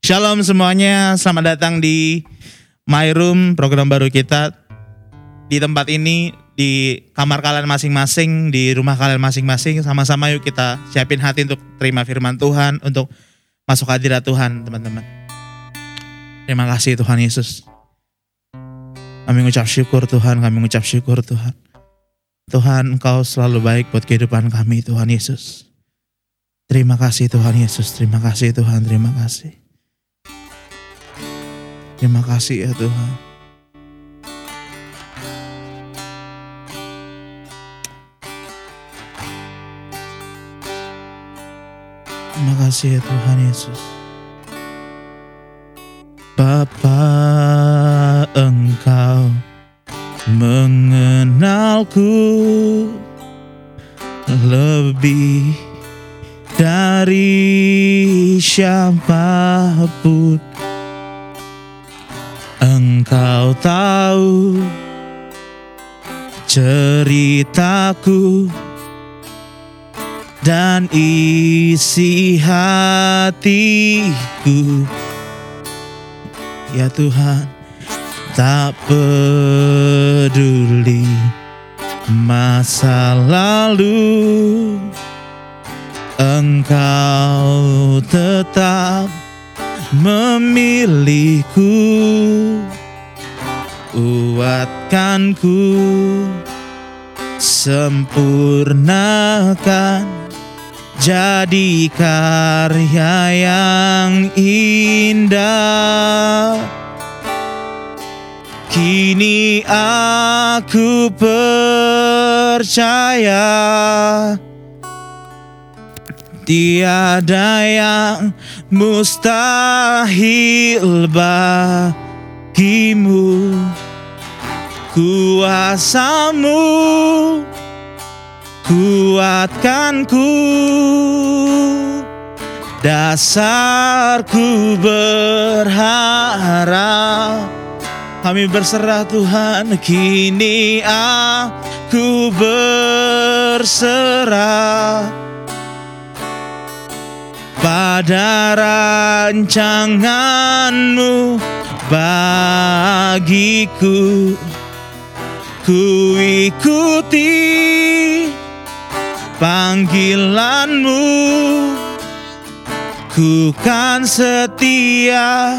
Shalom semuanya, selamat datang di My Room, program baru kita. Di tempat ini, di kamar kalian masing-masing, di rumah kalian masing-masing, sama-sama yuk kita siapin hati untuk terima firman Tuhan, untuk masuk hadirat Tuhan, teman-teman. Terima kasih Tuhan Yesus. Kami mengucap syukur Tuhan, kami mengucap syukur Tuhan. Tuhan, Engkau selalu baik buat kehidupan kami, Tuhan Yesus. Terima kasih Tuhan Yesus, terima kasih Tuhan, terima kasih. Terima kasih ya Tuhan. Terima kasih ya Tuhan Yesus. Bapa Engkau mengenalku lebih dari siapa pun Engkau tahu ceritaku dan isi hatiku. Ya Tuhan tak peduli masa lalu Engkau tetap memilihku Uatkanku Sempurnakan Jadi karya yang indah. Kini aku percaya Tiada yang mustahil bagimu Kuasamu kuatkanku Dasarku berharap. Kami berserah Tuhan Kini aku berserah pada rancanganmu bagiku ku ikuti panggilanmu. Ku kan setia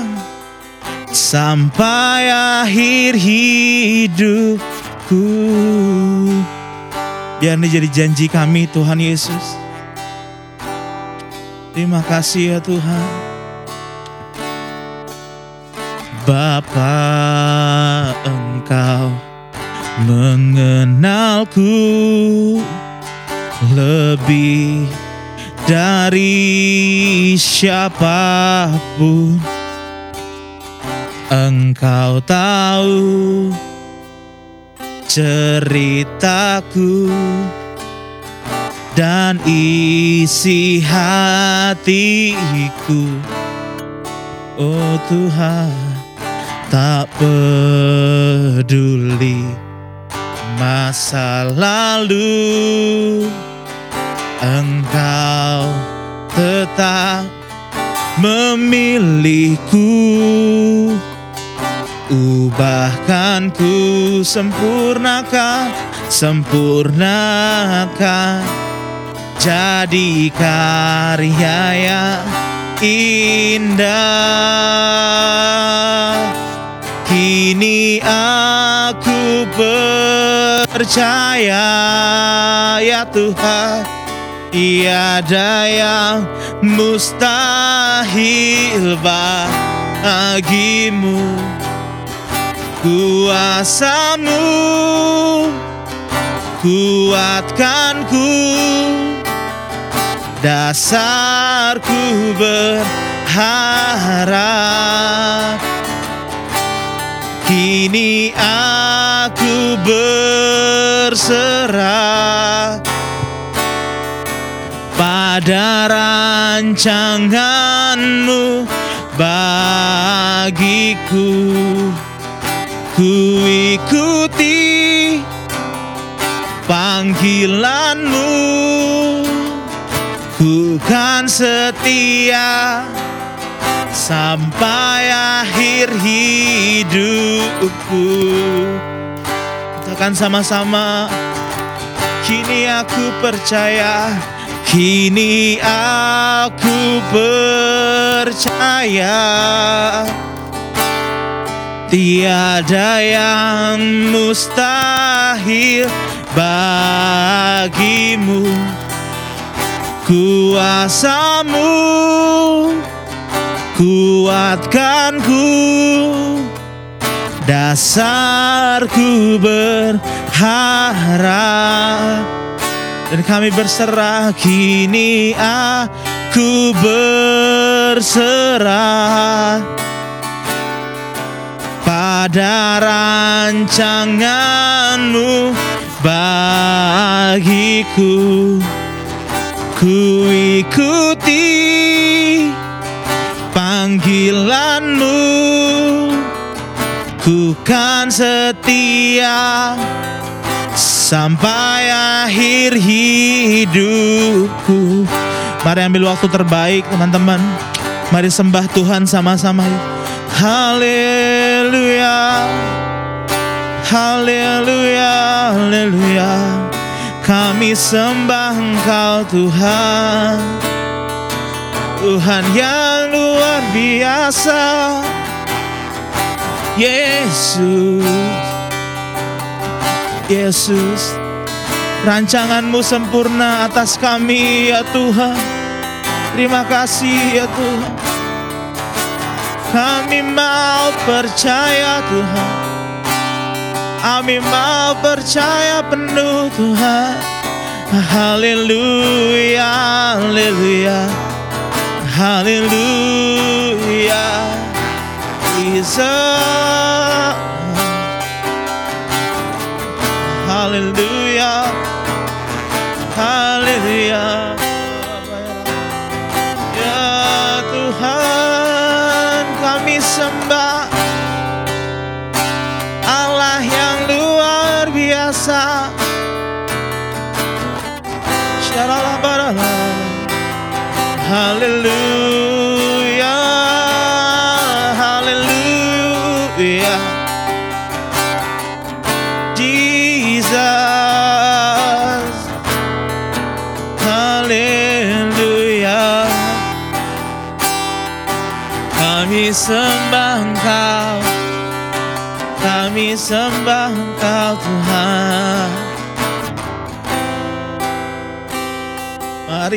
sampai akhir hidupku. Biar ini jadi janji kami Tuhan Yesus. Terima kasih ya Tuhan. Bapa Engkau mengenalku lebih dari siapa pun. Engkau tahu ceritaku dan isi hatiku Oh Tuhan tak peduli masa lalu Engkau tetap memilihku Ubahkan ku sempurnakan, sempurnakan jadi karya yang indah. Kini aku percaya ya Tuhan Tiada yang mustahil bagimu. Kuasamu kuatkanku dasarku berharap Kini aku berserah Pada rancanganmu bagiku. Ku ikuti panggilanmu. Ku kan setia sampai akhir hidupku. Katakan sama-sama, kini aku percaya, kini aku percaya. Tiada yang mustahil bagimu Kuasamu kuatkanku Dasarku berharap. Dan kami berserah kini aku berserah. Pada rancanganmu bagiku ku ikuti panggilanmu ku kan setia sampai akhir hidupku. Mari ambil waktu terbaik teman-teman. Mari sembah Tuhan sama-sama. Haleluya. Haleluya Haleluya. Kami sembah Engkau Tuhan. Tuhan yang biasa. Yesus. Yesus Rancanganmu sempurna atas kami ya Tuhan. Terima kasih ya Tuhan. Kami mau percaya Tuhan. Kami mau percaya penuh Tuhan. Haleluya Haleluya Haleluya Jesus Haleluya Haleluya Ya Tuhan kami sembah Allah yang luar biasa Haleluya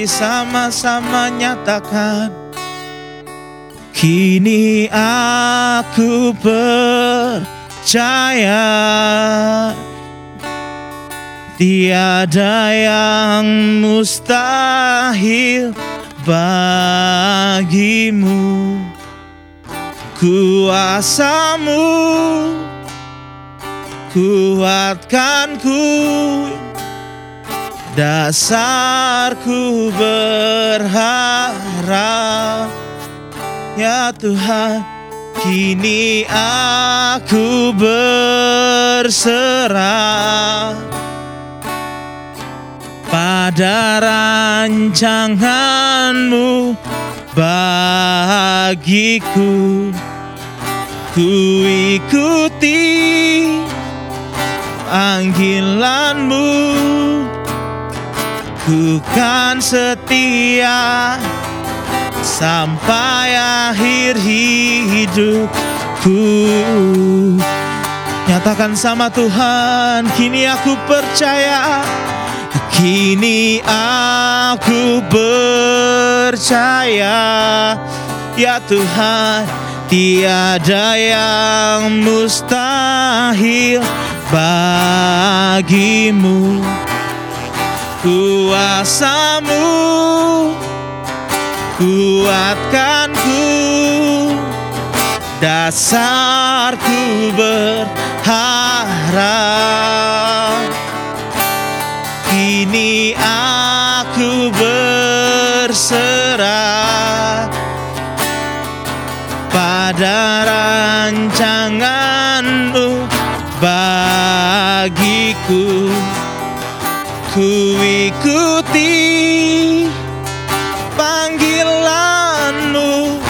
Sama-sama nyatakan Kini aku percaya Tiada yang mustahil bagimu. Kuasamu kuatkanku Dasarku berharap Ya Tuhan Kini aku berserah Pada rancanganmu bagiku. Ku ikuti panggilanmu Ku kan setia sampai akhir hidupku. Nyatakan sama Tuhan, kini aku percaya. Kini aku percaya. Ya Tuhan, tiada yang mustahil bagimu kuasamu kuatkanku. Dasarku berharap. Kini aku berserah pada rancanganmu bagiku. Ku ikuti panggilanmu.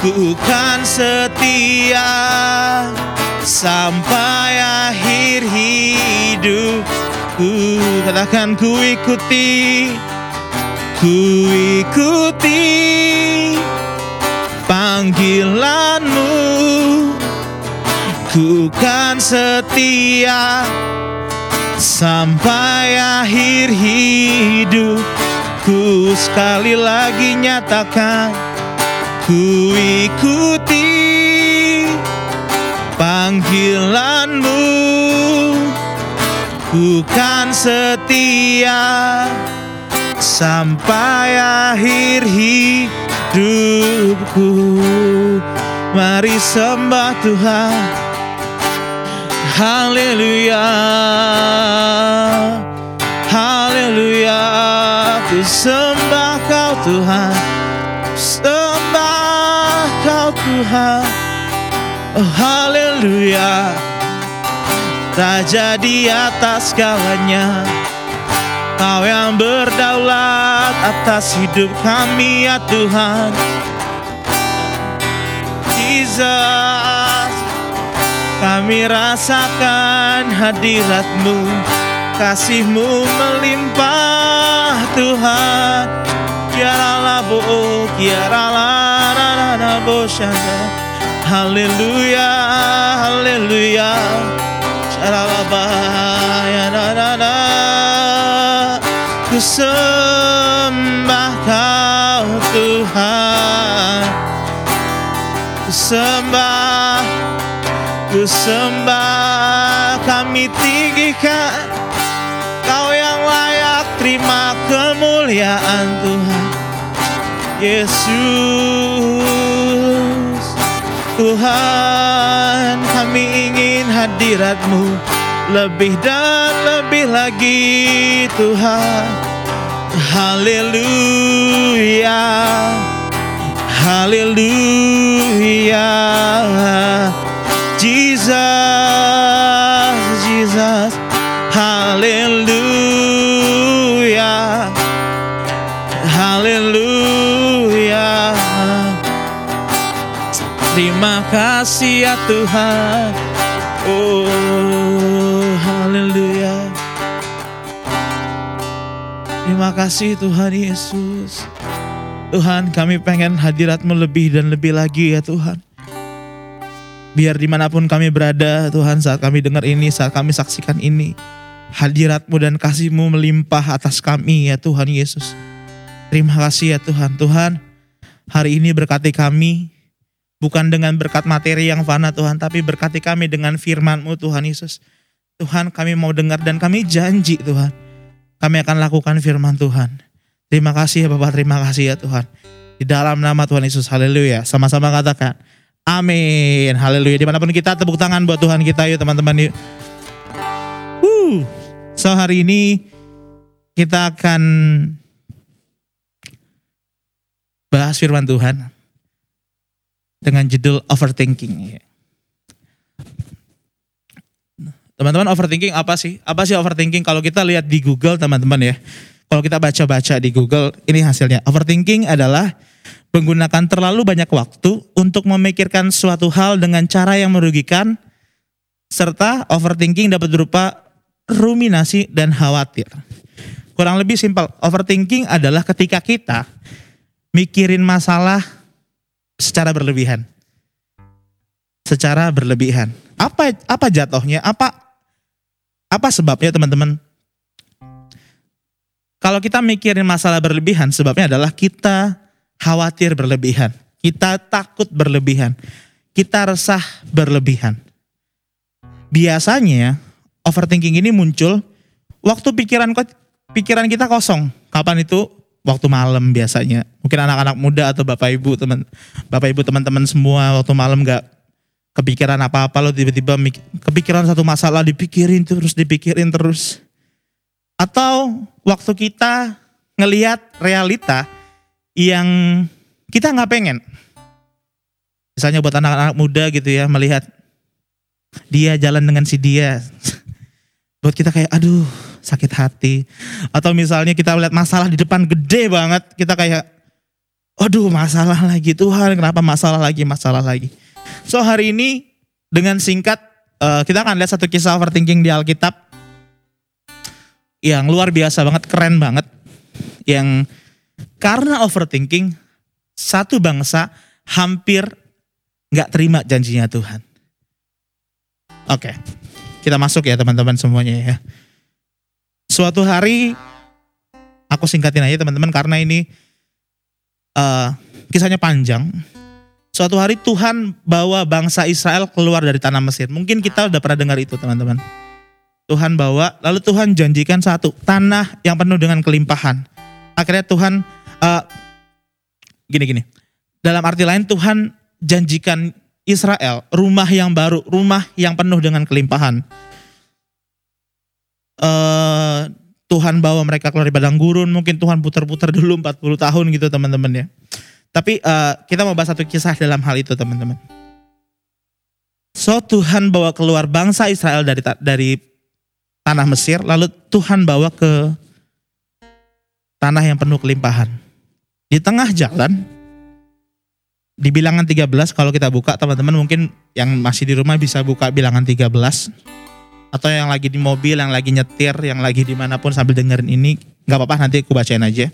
Ku kan setia sampai akhir hidupku. Katakan ku ikuti Ku ikuti panggilanmu. Ku kan setia sampai akhir hidupku sekali lagi nyatakan ku ikuti panggilanmu. Ku kan setia sampai akhir hidupku. Mari sembah Tuhan Haleluya Haleluya Ku sembah kau Tuhan. Sembah kau Tuhan. Oh, Haleluya Raja di atas segalanya. Kau yang berdaulat atas hidup kami ya Tuhan. Jesus kami rasakan hadiratmu Kasihmu melimpah Tuhan. Kiara bo kiara la Haleluya haleluya. Syaralaba ya na Ku sembah kau Tuhan. Ku sembah Sembah kami tinggikan. Kau yang layak terima kemuliaan Tuhan. Yesus Tuhan kami ingin hadiratmu Lebih dan lebih lagi Tuhan. Haleluya Haleluya Jesus, Jesus, hallelujah, hallelujah. Terima kasih ya Tuhan, oh hallelujah. Terima kasih Tuhan Yesus. Tuhan kami pengen hadiratmu lebih dan lebih lagi ya Tuhan. Biar di mana pun kami berada Tuhan saat kami dengar ini, saat kami saksikan ini. Hadiratmu dan kasihmu melimpah atas kami ya Tuhan Yesus. Terima kasih ya Tuhan. Tuhan hari ini berkati kami. Bukan dengan berkat materi yang fana Tuhan. Tapi berkati kami dengan firmanmu Tuhan Yesus. Tuhan kami mau dengar dan kami janji Tuhan. Kami akan lakukan firman Tuhan. Terima kasih ya Bapak, terima kasih ya Tuhan. Di dalam nama Tuhan Yesus, haleluya. Sama-sama katakan, Amin. Haleluya. Di mana pun kita tepuk tangan buat Tuhan kita yuk teman-teman yuk. Uh, so hari ini kita akan bahas firman Tuhan dengan judul overthinking. Teman-teman overthinking apa sih? Apa sih overthinking? Kalau kita lihat di Google teman-teman ya. Kalau kita baca-baca di Google ini hasilnya. Overthinking adalah menggunakan terlalu banyak waktu untuk memikirkan suatu hal dengan cara yang merugikan, serta overthinking dapat berupa ruminasi dan khawatir. Kurang lebih simpel, overthinking adalah ketika kita mikirin masalah secara berlebihan. Secara berlebihan. Apa apa jatuhnya? Apa apa sebabnya teman-teman? Kalau kita mikirin masalah berlebihan, sebabnya adalah kita khawatir berlebihan, kita takut berlebihan, kita resah berlebihan. Biasanya overthinking ini muncul waktu pikiran pikiran kita kosong. Kapan itu? Waktu malam biasanya. Mungkin anak-anak muda atau bapak ibu teman bapak ibu teman-teman semua waktu malam nggak kepikiran apa-apa lo tiba-tiba kepikiran satu masalah dipikirin terus dipikirin terus. Atau waktu kita ngelihat realita yang kita nggak pengen. Misalnya buat anak-anak muda gitu ya melihat dia jalan dengan si dia. buat kita kayak aduh sakit hati. Atau misalnya kita melihat masalah di depan gede banget, kita kayak Aduh masalah lagi Tuhan, kenapa masalah lagi, masalah lagi. So hari ini dengan singkat uh, kita akan lihat satu kisah overthinking di Alkitab yang luar biasa banget, keren banget. Yang karena overthinking satu bangsa hampir nggak terima janjinya Tuhan. Oke, kita masuk ya teman-teman semuanya ya. Suatu hari aku singkatin aja teman-teman karena ini uh, kisahnya panjang. Suatu hari Tuhan bawa bangsa Israel keluar dari tanah Mesir. Mungkin kita udah pernah dengar itu teman-teman. Tuhan bawa, lalu Tuhan janjikan satu tanah yang penuh dengan kelimpahan. Akhirnya Tuhan uh, gini-gini. Dalam arti lain Tuhan janjikan Israel rumah yang baru, rumah yang penuh dengan kelimpahan. Uh, Tuhan bawa mereka keluar dari padang gurun, mungkin Tuhan putar-putar dulu 40 tahun gitu teman-teman ya. Tapi uh, kita mau bahas satu kisah dalam hal itu teman-teman. So Tuhan bawa keluar bangsa Israel dari dari tanah Mesir, lalu Tuhan bawa ke tanah yang penuh kelimpahan. Di tengah jalan, di bilangan 13 kalau kita buka teman-teman mungkin yang masih di rumah bisa buka bilangan 13 atau yang lagi di mobil, yang lagi nyetir, yang lagi di mana pun sambil dengerin ini, nggak apa-apa nanti aku bacain aja.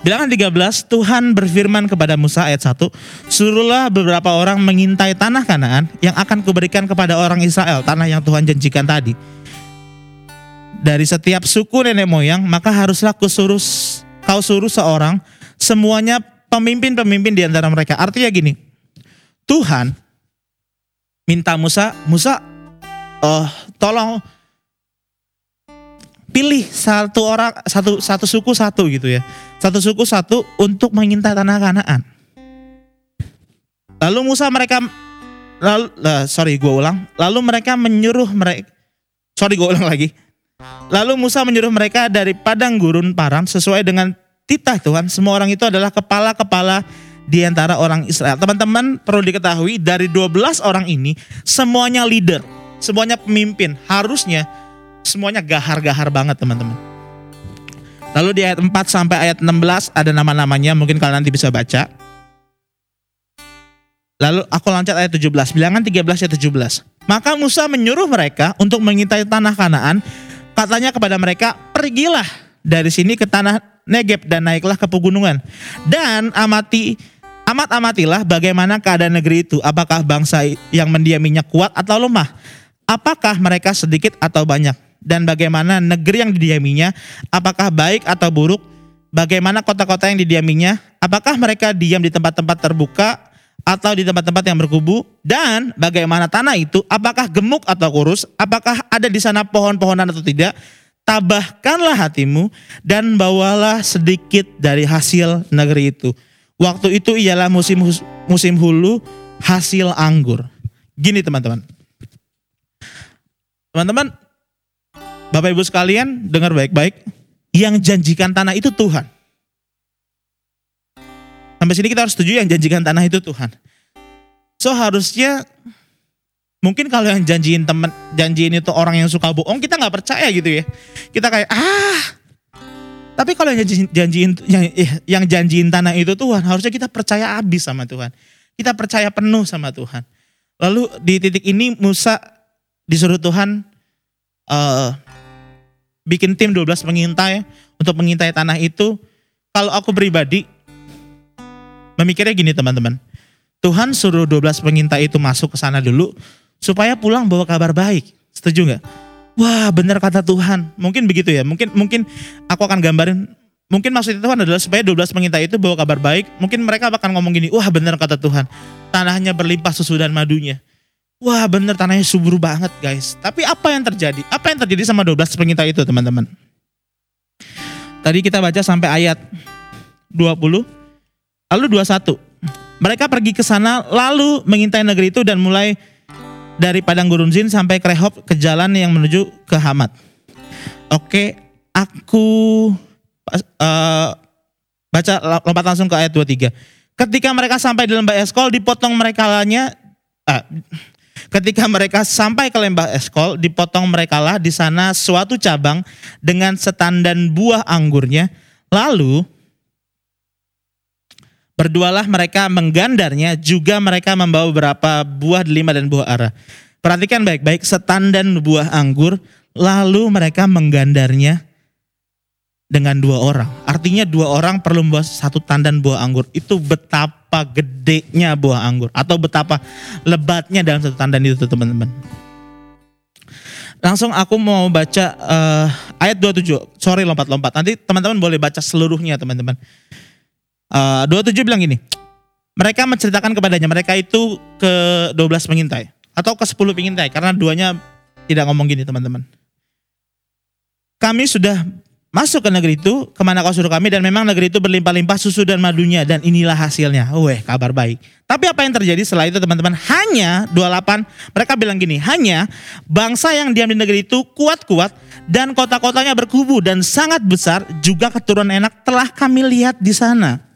Bilangan 13, Tuhan berfirman kepada Musa ayat 1, Suruhlah beberapa orang mengintai tanah kanaan yang akan kuberikan kepada orang Israel, tanah yang Tuhan janjikan tadi. Dari setiap suku nenek moyang, maka haruslah kau suruh, kau suruh seorang, semuanya pemimpin-pemimpin di antara mereka. Artinya gini, Tuhan minta Musa, Musa uh, tolong pilih satu orang satu satu suku satu gitu ya. Satu suku satu untuk mengintai tanah Kanaan. Lalu Musa mereka lalu uh, sorry gue ulang. Lalu mereka menyuruh mereka sorry gue ulang lagi lalu Musa menyuruh mereka dari padang gurun Paran sesuai dengan titah Tuhan semua orang itu adalah kepala-kepala di antara orang Israel teman-teman perlu diketahui dari 12 orang ini semuanya leader semuanya pemimpin. Harusnya semuanya gahar-gahar banget teman-teman. Lalu di ayat 4 sampai ayat 16 ada nama-namanya, mungkin kalian nanti bisa baca. Lalu aku lanjut ayat 17, bilangan 13 ayat 17. Maka Musa menyuruh mereka untuk mengintai tanah Kanaan. Katanya kepada mereka, pergilah dari sini ke tanah Negeb dan naiklah ke pegunungan. Dan amati amat amatilah bagaimana keadaan negeri itu. Apakah bangsa yang mendiaminya kuat atau lemah? apakah mereka sedikit atau banyak dan bagaimana negeri yang didiaminya apakah baik atau buruk bagaimana kota-kota yang didiaminya apakah mereka diam di tempat-tempat terbuka atau di tempat-tempat yang berkubu? Dan bagaimana tanah itu? Apakah gemuk atau kurus? Apakah ada di sana pohon-pohonan atau tidak? Tabahkanlah hatimu dan bawalah sedikit dari hasil negeri itu. Waktu itu ialah musim musim hulu hasil anggur. Gini teman-teman. Teman-teman, Bapak Ibu sekalian, dengar baik-baik. Yang janjikan tanah itu Tuhan. Sampai sini kita harus setuju yang janjikan tanah itu Tuhan. So harusnya mungkin kalau yang janjiin teman, janjiin itu orang yang suka bohong, kita nggak percaya gitu ya. Kita kayak ah. Tapi kalau yang janjiin, yang, yang janjiin tanah itu Tuhan, harusnya kita percaya habis sama Tuhan. Kita percaya penuh sama Tuhan. Lalu di titik ini Musa disuruh Tuhan uh, bikin tim 12 pengintai untuk mengintai tanah itu. Kalau aku pribadi memikirnya gini teman-teman. Tuhan suruh 12 pengintai itu masuk ke sana dulu supaya pulang bawa kabar baik. Setuju nggak? Wah benar kata Tuhan. Mungkin begitu ya. Mungkin mungkin aku akan gambarin. Mungkin maksud Tuhan adalah supaya 12 pengintai itu bawa kabar baik. Mungkin mereka akan ngomong gini. Wah benar kata Tuhan. Tanahnya berlimpah susu dan madunya. Wah bener tanahnya subur banget guys. Tapi apa yang terjadi? Apa yang terjadi sama 12 pengintai itu teman-teman? Tadi kita baca sampai ayat 20. Lalu 21. Mereka pergi ke sana lalu mengintai negeri itu dan mulai dari padang gurun Zin sampai ke Rehob ke jalan yang menuju ke Hamat. Oke, aku uh, baca lompat langsung ke ayat 23. Ketika mereka sampai di lembah Eskol dipotong mereka lanya uh, Ketika mereka sampai ke lembah Eskol, dipotong mereka lah di sana suatu cabang dengan setandan buah anggurnya. Lalu Berdualah mereka menggandarnya, juga mereka membawa beberapa buah delima dan buah ara. Perhatikan baik-baik, setandan buah anggur, lalu mereka menggandarnya dengan dua orang. Artinya dua orang perlu membawa satu tandan buah anggur. Itu betapa gedenya buah anggur. Atau betapa lebatnya dalam satu tandan itu teman-teman. Langsung aku mau baca uh, ayat 27. Sorry lompat-lompat. Nanti teman-teman boleh baca seluruhnya teman-teman. Uh, 27 bilang gini. Mereka menceritakan kepadanya. Mereka itu ke 12 pengintai atau ke 10 pengintai karena duanya tidak ngomong gini teman-teman. Kami sudah masuk ke negeri itu ke mana kau suruh kami dan memang negeri itu berlimpah-limpah susu dan madunya dan inilah hasilnya. Weh kabar baik. Tapi apa yang terjadi setelah itu teman-teman? Hanya 28 mereka bilang gini, hanya bangsa yang diam di negeri itu kuat-kuat dan kota-kotanya berkubu dan sangat besar juga keturunan enak telah kami lihat di sana.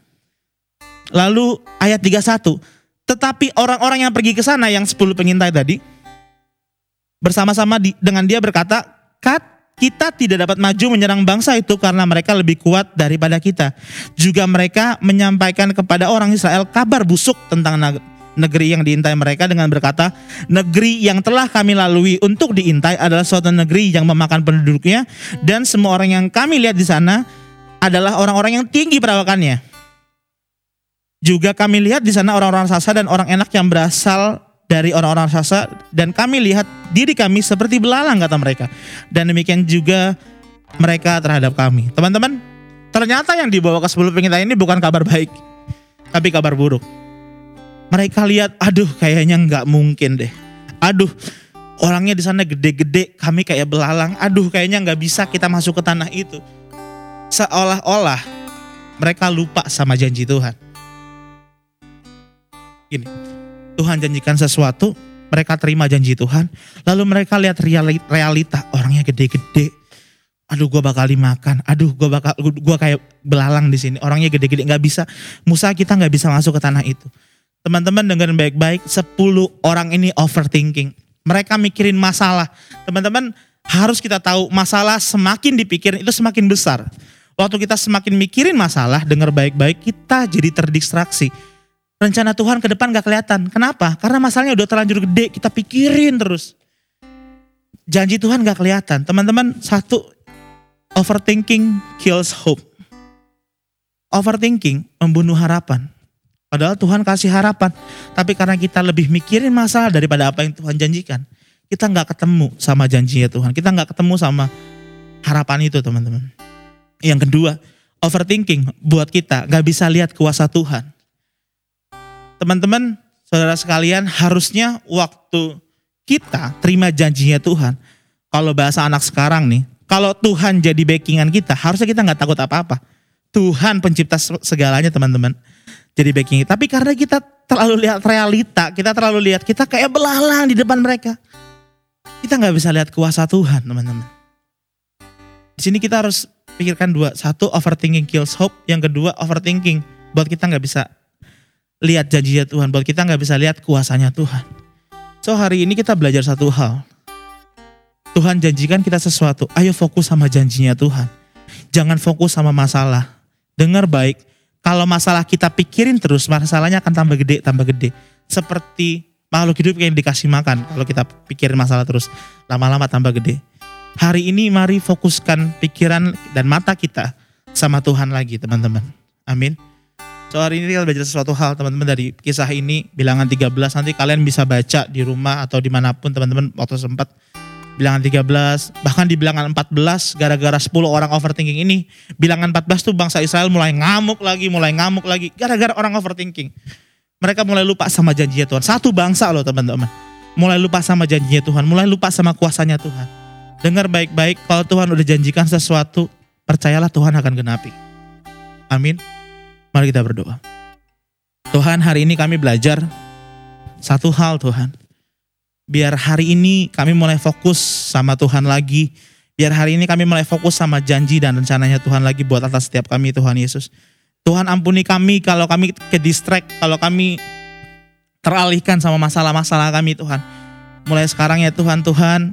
Lalu ayat 31, tetapi orang-orang yang pergi ke sana yang 10 pengintai tadi bersama-sama dengan dia berkata, "Kat, kita tidak dapat maju menyerang bangsa itu karena mereka lebih kuat daripada kita." Juga mereka menyampaikan kepada orang Israel kabar busuk tentang negeri yang diintai mereka dengan berkata, "Negeri yang telah kami lalui untuk diintai adalah suatu negeri yang memakan penduduknya dan semua orang yang kami lihat di sana adalah orang-orang yang tinggi perawakannya." Juga kami lihat di sana orang-orang sasa dan orang enak yang berasal dari orang-orang sasa dan kami lihat diri kami seperti belalang kata mereka. Dan demikian juga mereka terhadap kami. Teman-teman, ternyata yang dibawa ke 10 pengintai ini bukan kabar baik, tapi kabar buruk. Mereka lihat, aduh kayaknya nggak mungkin deh. Aduh, orangnya di sana gede-gede, kami kayak belalang. Aduh, kayaknya nggak bisa kita masuk ke tanah itu. Seolah-olah mereka lupa sama janji Tuhan. Gini, Tuhan janjikan sesuatu, mereka terima janji Tuhan, lalu mereka lihat realita, orangnya gede-gede. Aduh, gue bakal dimakan. Aduh, gue bakal, gue kayak belalang di sini. Orangnya gede-gede, nggak bisa. Musa kita nggak bisa masuk ke tanah itu. Teman-teman dengan baik-baik, 10 orang ini overthinking. Mereka mikirin masalah. Teman-teman harus kita tahu masalah semakin dipikirin itu semakin besar. Waktu kita semakin mikirin masalah, dengar baik-baik, kita jadi terdistraksi rencana Tuhan ke depan gak kelihatan. Kenapa? Karena masalahnya udah terlanjur gede, kita pikirin terus. Janji Tuhan gak kelihatan. Teman-teman, satu, overthinking kills hope. Overthinking membunuh harapan. Padahal Tuhan kasih harapan. Tapi karena kita lebih mikirin masalah daripada apa yang Tuhan janjikan. Kita gak ketemu sama janjinya Tuhan. Kita gak ketemu sama harapan itu teman-teman. Yang kedua, overthinking buat kita gak bisa lihat kuasa Tuhan teman-teman, saudara sekalian, harusnya waktu kita terima janjinya Tuhan, kalau bahasa anak sekarang nih, kalau Tuhan jadi backingan kita, harusnya kita nggak takut apa-apa. Tuhan pencipta segalanya teman-teman. Jadi backing. Tapi karena kita terlalu lihat realita, kita terlalu lihat kita kayak belalang di depan mereka. Kita nggak bisa lihat kuasa Tuhan teman-teman. Di sini kita harus pikirkan dua. Satu overthinking kills hope. Yang kedua overthinking buat kita nggak bisa lihat janjinya Tuhan, buat kita nggak bisa lihat kuasanya Tuhan. So hari ini kita belajar satu hal. Tuhan janjikan kita sesuatu, ayo fokus sama janjinya Tuhan. Jangan fokus sama masalah. Dengar baik, kalau masalah kita pikirin terus, masalahnya akan tambah gede, tambah gede. Seperti makhluk hidup yang dikasih makan, kalau kita pikirin masalah terus, lama-lama tambah gede. Hari ini mari fokuskan pikiran dan mata kita sama Tuhan lagi teman-teman. Amin. So hari ini kita belajar sesuatu hal teman-teman dari kisah ini bilangan 13 nanti kalian bisa baca di rumah atau di mana pun teman-teman waktu sempat. Bilangan 13 bahkan di bilangan 14 gara-gara 10 orang overthinking ini bilangan 14 tuh bangsa Israel mulai ngamuk lagi mulai ngamuk lagi gara-gara orang overthinking. Mereka mulai lupa sama janjinya Tuhan. Satu bangsa loh teman-teman. Mulai lupa sama janjinya Tuhan mulai lupa sama kuasanya Tuhan. Dengar baik-baik kalau Tuhan udah janjikan sesuatu percayalah Tuhan akan genapi. Amin Mari kita berdoa. Tuhan hari ini kami belajar satu hal Tuhan. Biar hari ini kami mulai fokus sama Tuhan lagi. Biar hari ini kami mulai fokus sama janji dan rencananya Tuhan lagi buat atas setiap kami Tuhan Yesus. Tuhan ampuni kami kalau kami ke distract, kalau kami teralihkan sama masalah-masalah kami Tuhan. Mulai sekarang ya Tuhan, Tuhan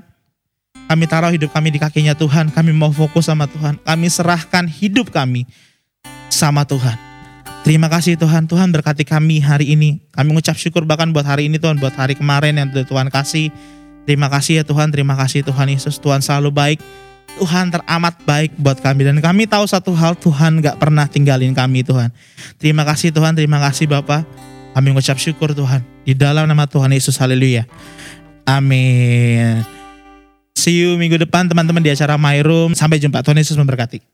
kami taruh hidup kami di kakinya Tuhan. Kami mau fokus sama Tuhan. Kami serahkan hidup kami sama Tuhan Terima kasih Tuhan, Tuhan berkati kami hari ini. Kami mengucap syukur bahkan buat hari ini Tuhan, buat hari kemarin yang Tuhan kasih. Terima kasih ya Tuhan, terima kasih Tuhan Yesus. Tuhan selalu baik. Tuhan teramat baik buat kami dan kami tahu satu hal Tuhan gak pernah tinggalin kami Tuhan. Terima kasih Tuhan, terima kasih Bapak. Kami mengucap syukur Tuhan di dalam nama Tuhan Yesus. Haleluya. Amin. See you minggu depan teman-teman di acara My Room. Sampai jumpa. Tuhan Yesus memberkati.